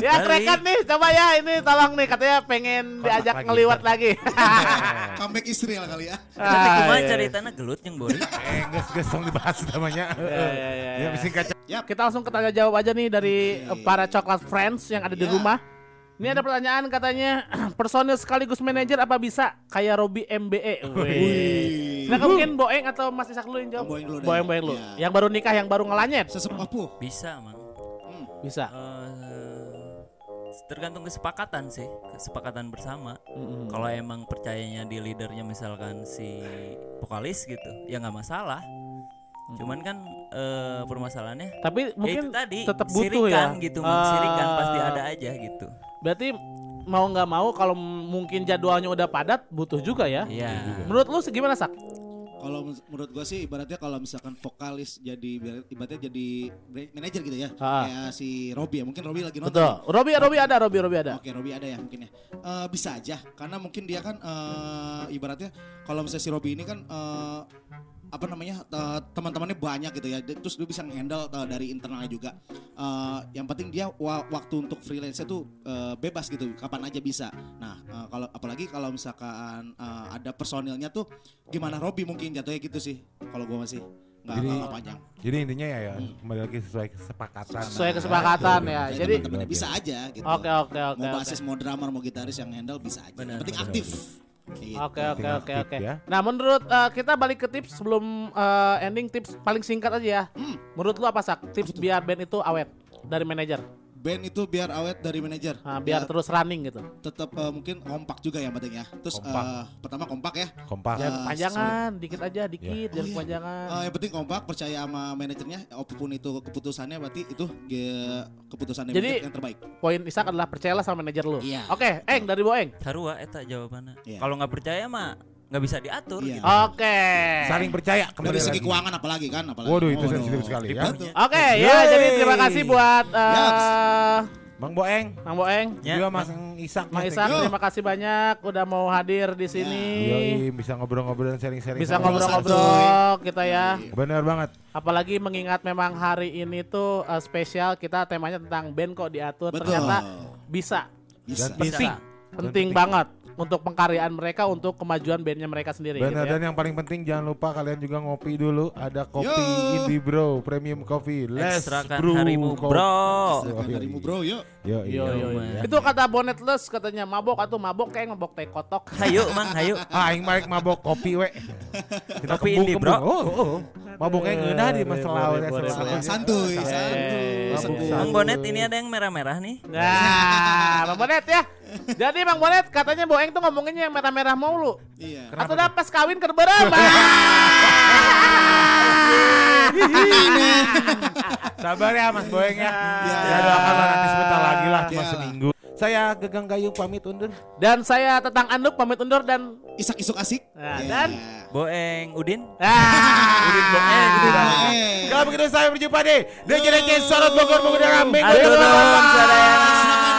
ya. Kraken nih, coba ya ini tolong nih katanya pengen diajak lagi. ngeliwat lagi. [laughs] [laughs] Comeback istri lah kali ya. Tapi Ah, kumaha iya. ceritana gelut yang Bori? [laughs] Eh, geus geus tong dibahas namanya. Ya, ya, ya, Ya, Kita langsung ke tanya jawab aja nih dari para coklat friends yang ada di rumah. Ini ada pertanyaan katanya [clears throat] personil sekaligus manajer apa bisa kayak Robi MBE? Wih. Nah, mungkin Boeng atau Mas Isak dulu yang jawab. Boeng dulu deh. Boeng, Boeng dulu. Ya. Yang baru nikah, yang baru ngelanyet. Sesepuh. Bisa, Mang. Bisa. Eh, tergantung kesepakatan sih, kesepakatan bersama. Mm-mm. Kalau emang percayanya di leadernya misalkan si vokalis gitu, ya nggak masalah. Cuman kan eh, permasalahannya Tapi ya mungkin tadi tetap butuh ya. gitu, sirikan Eh, pasti ada aja gitu. Berarti mau nggak mau kalau mungkin jadwalnya udah padat butuh juga ya. Iya. Menurut lu gimana sak? Kalau men- menurut gua sih ibaratnya kalau misalkan vokalis jadi ibaratnya jadi brand manager gitu ya. Ah. Kayak si Robi ya. Mungkin Robi lagi nonton. Betul. Robi Robi ada, Robi Robi ada. Oke, Robi ada ya mungkin ya. Eh, bisa aja karena mungkin dia kan eh, ibaratnya kalau misalnya si Robi ini kan eh, apa namanya eh, teman-temannya banyak gitu ya. Terus dia bisa handle dari internalnya juga. Eh, yang penting dia wa- waktu untuk freelance tuh eh, bebas gitu, kapan aja bisa. Nah, eh, kalau apalagi kalau misalkan eh, ada personilnya tuh gimana Robi mungkin jatuhnya gitu sih. Kalau gua masih nggak Jadi- nggak panjang. Jadi intinya ya, ya kembali lagi sesuai kesepakatan. Sesuai kesepakatan ya. Jadi Jadi teman-temannya bisa aja gitu. Oke oke oke. mau oke. basis, mau drummer, mau gitaris yang handle bisa aja. Yang penting aktif. Gitu. Oke oke oke aktif oke. ya. Nah, menurut eh, kita balik ke tips sebelum eh, ending tips paling singkat aja ya. Hmm. Menurut lu apa sak? Tips biar band itu awet dari manajer. Band itu biar awet dari manajer. Nah, biar terus running gitu. tetap eh, mungkin kompak juga yang penting ya. Terus Kompak. eh, pertama kompak ya. Kompak. Jangan Eh, kepanjangan, dikit aja, dikit, Oh, jangan iya. kepanjangan. Eh, yang penting kompak, percaya sama manajernya. Apa pun itu keputusannya berarti itu ge- keputusan Jadi- yang terbaik. Poin Isak adalah percayalah sama manajer lu. Iya. Oke, Eng dari Boeng. Sarua eta jawabannya. Iya. Kalau nggak percaya mah nggak bisa diatur Iya. gitu. Oke. Saling percaya kembali Dari segi lagi. keuangan apalagi kan, apalagi. Waduh, itu Waduh. sensitif sekali ya. Oke, ya Yeay. jadi terima kasih buat eh, Yaps. Bang Boeng, Mang Boeng, Ya, juga Mang. Mas Isak. Mas, Isak, terima kasih banyak udah mau hadir di sini. Yoi, bisa ngobrol-ngobrol sharing-sharing. Bisa ngobrol-ngobrol kita ya. Bener banget. Apalagi mengingat memang hari ini tuh eh, spesial kita temanya tentang band kok diatur. Betul. Ternyata bisa, Bisa. Dan bisa. penting. Penting penting. banget untuk pengkaryaan mereka untuk kemajuan bandnya mereka sendiri. Bener gitu ya. dan yang paling penting jangan lupa kalian juga ngopi dulu. Ada kopi Yo. Indie Bro, Premium Coffee. Let's Ekstrakan brew harimu, kopi. bro. Harimu bro, yuk. Yo, Yo, yo, yo. man. Itu kata Bonetless katanya mabok atau mabok kayak mabok teh kotok. [laughs] Hayu, Mang, hayu. Ah, aing marik mabok kopi we. Kita Kopi indie, bro. Oh, oh, oh. Maboknya ngeunah di masalah Boleh, boleh, boleh. Santuy, santuy. Mang Bonet ini ada yang merah-merah nih. Nah, Bang Bonet ya. Jadi Bang Bonet katanya Boeng tuh ngomonginnya yang merah-merah mulu. Iya. Atau dah pas kawin kerberem. [laughs] Sabar ya Mas Boeng ya. Ya. Ya doakan lah nanti sebentar lagi lah cuma Ya. seminggu. Saya Gegang Gayung pamit undur. Dan saya Tetang Anduk pamit undur dan Isak-isuk asik. Nah, Ya. dan Boeng Udin. ah. Udin Boeng. Udin Boeng. Boeng. Kalau begitu saya berjumpa di DJ Sorot Bogor Bogor Minggu depan. sadayana.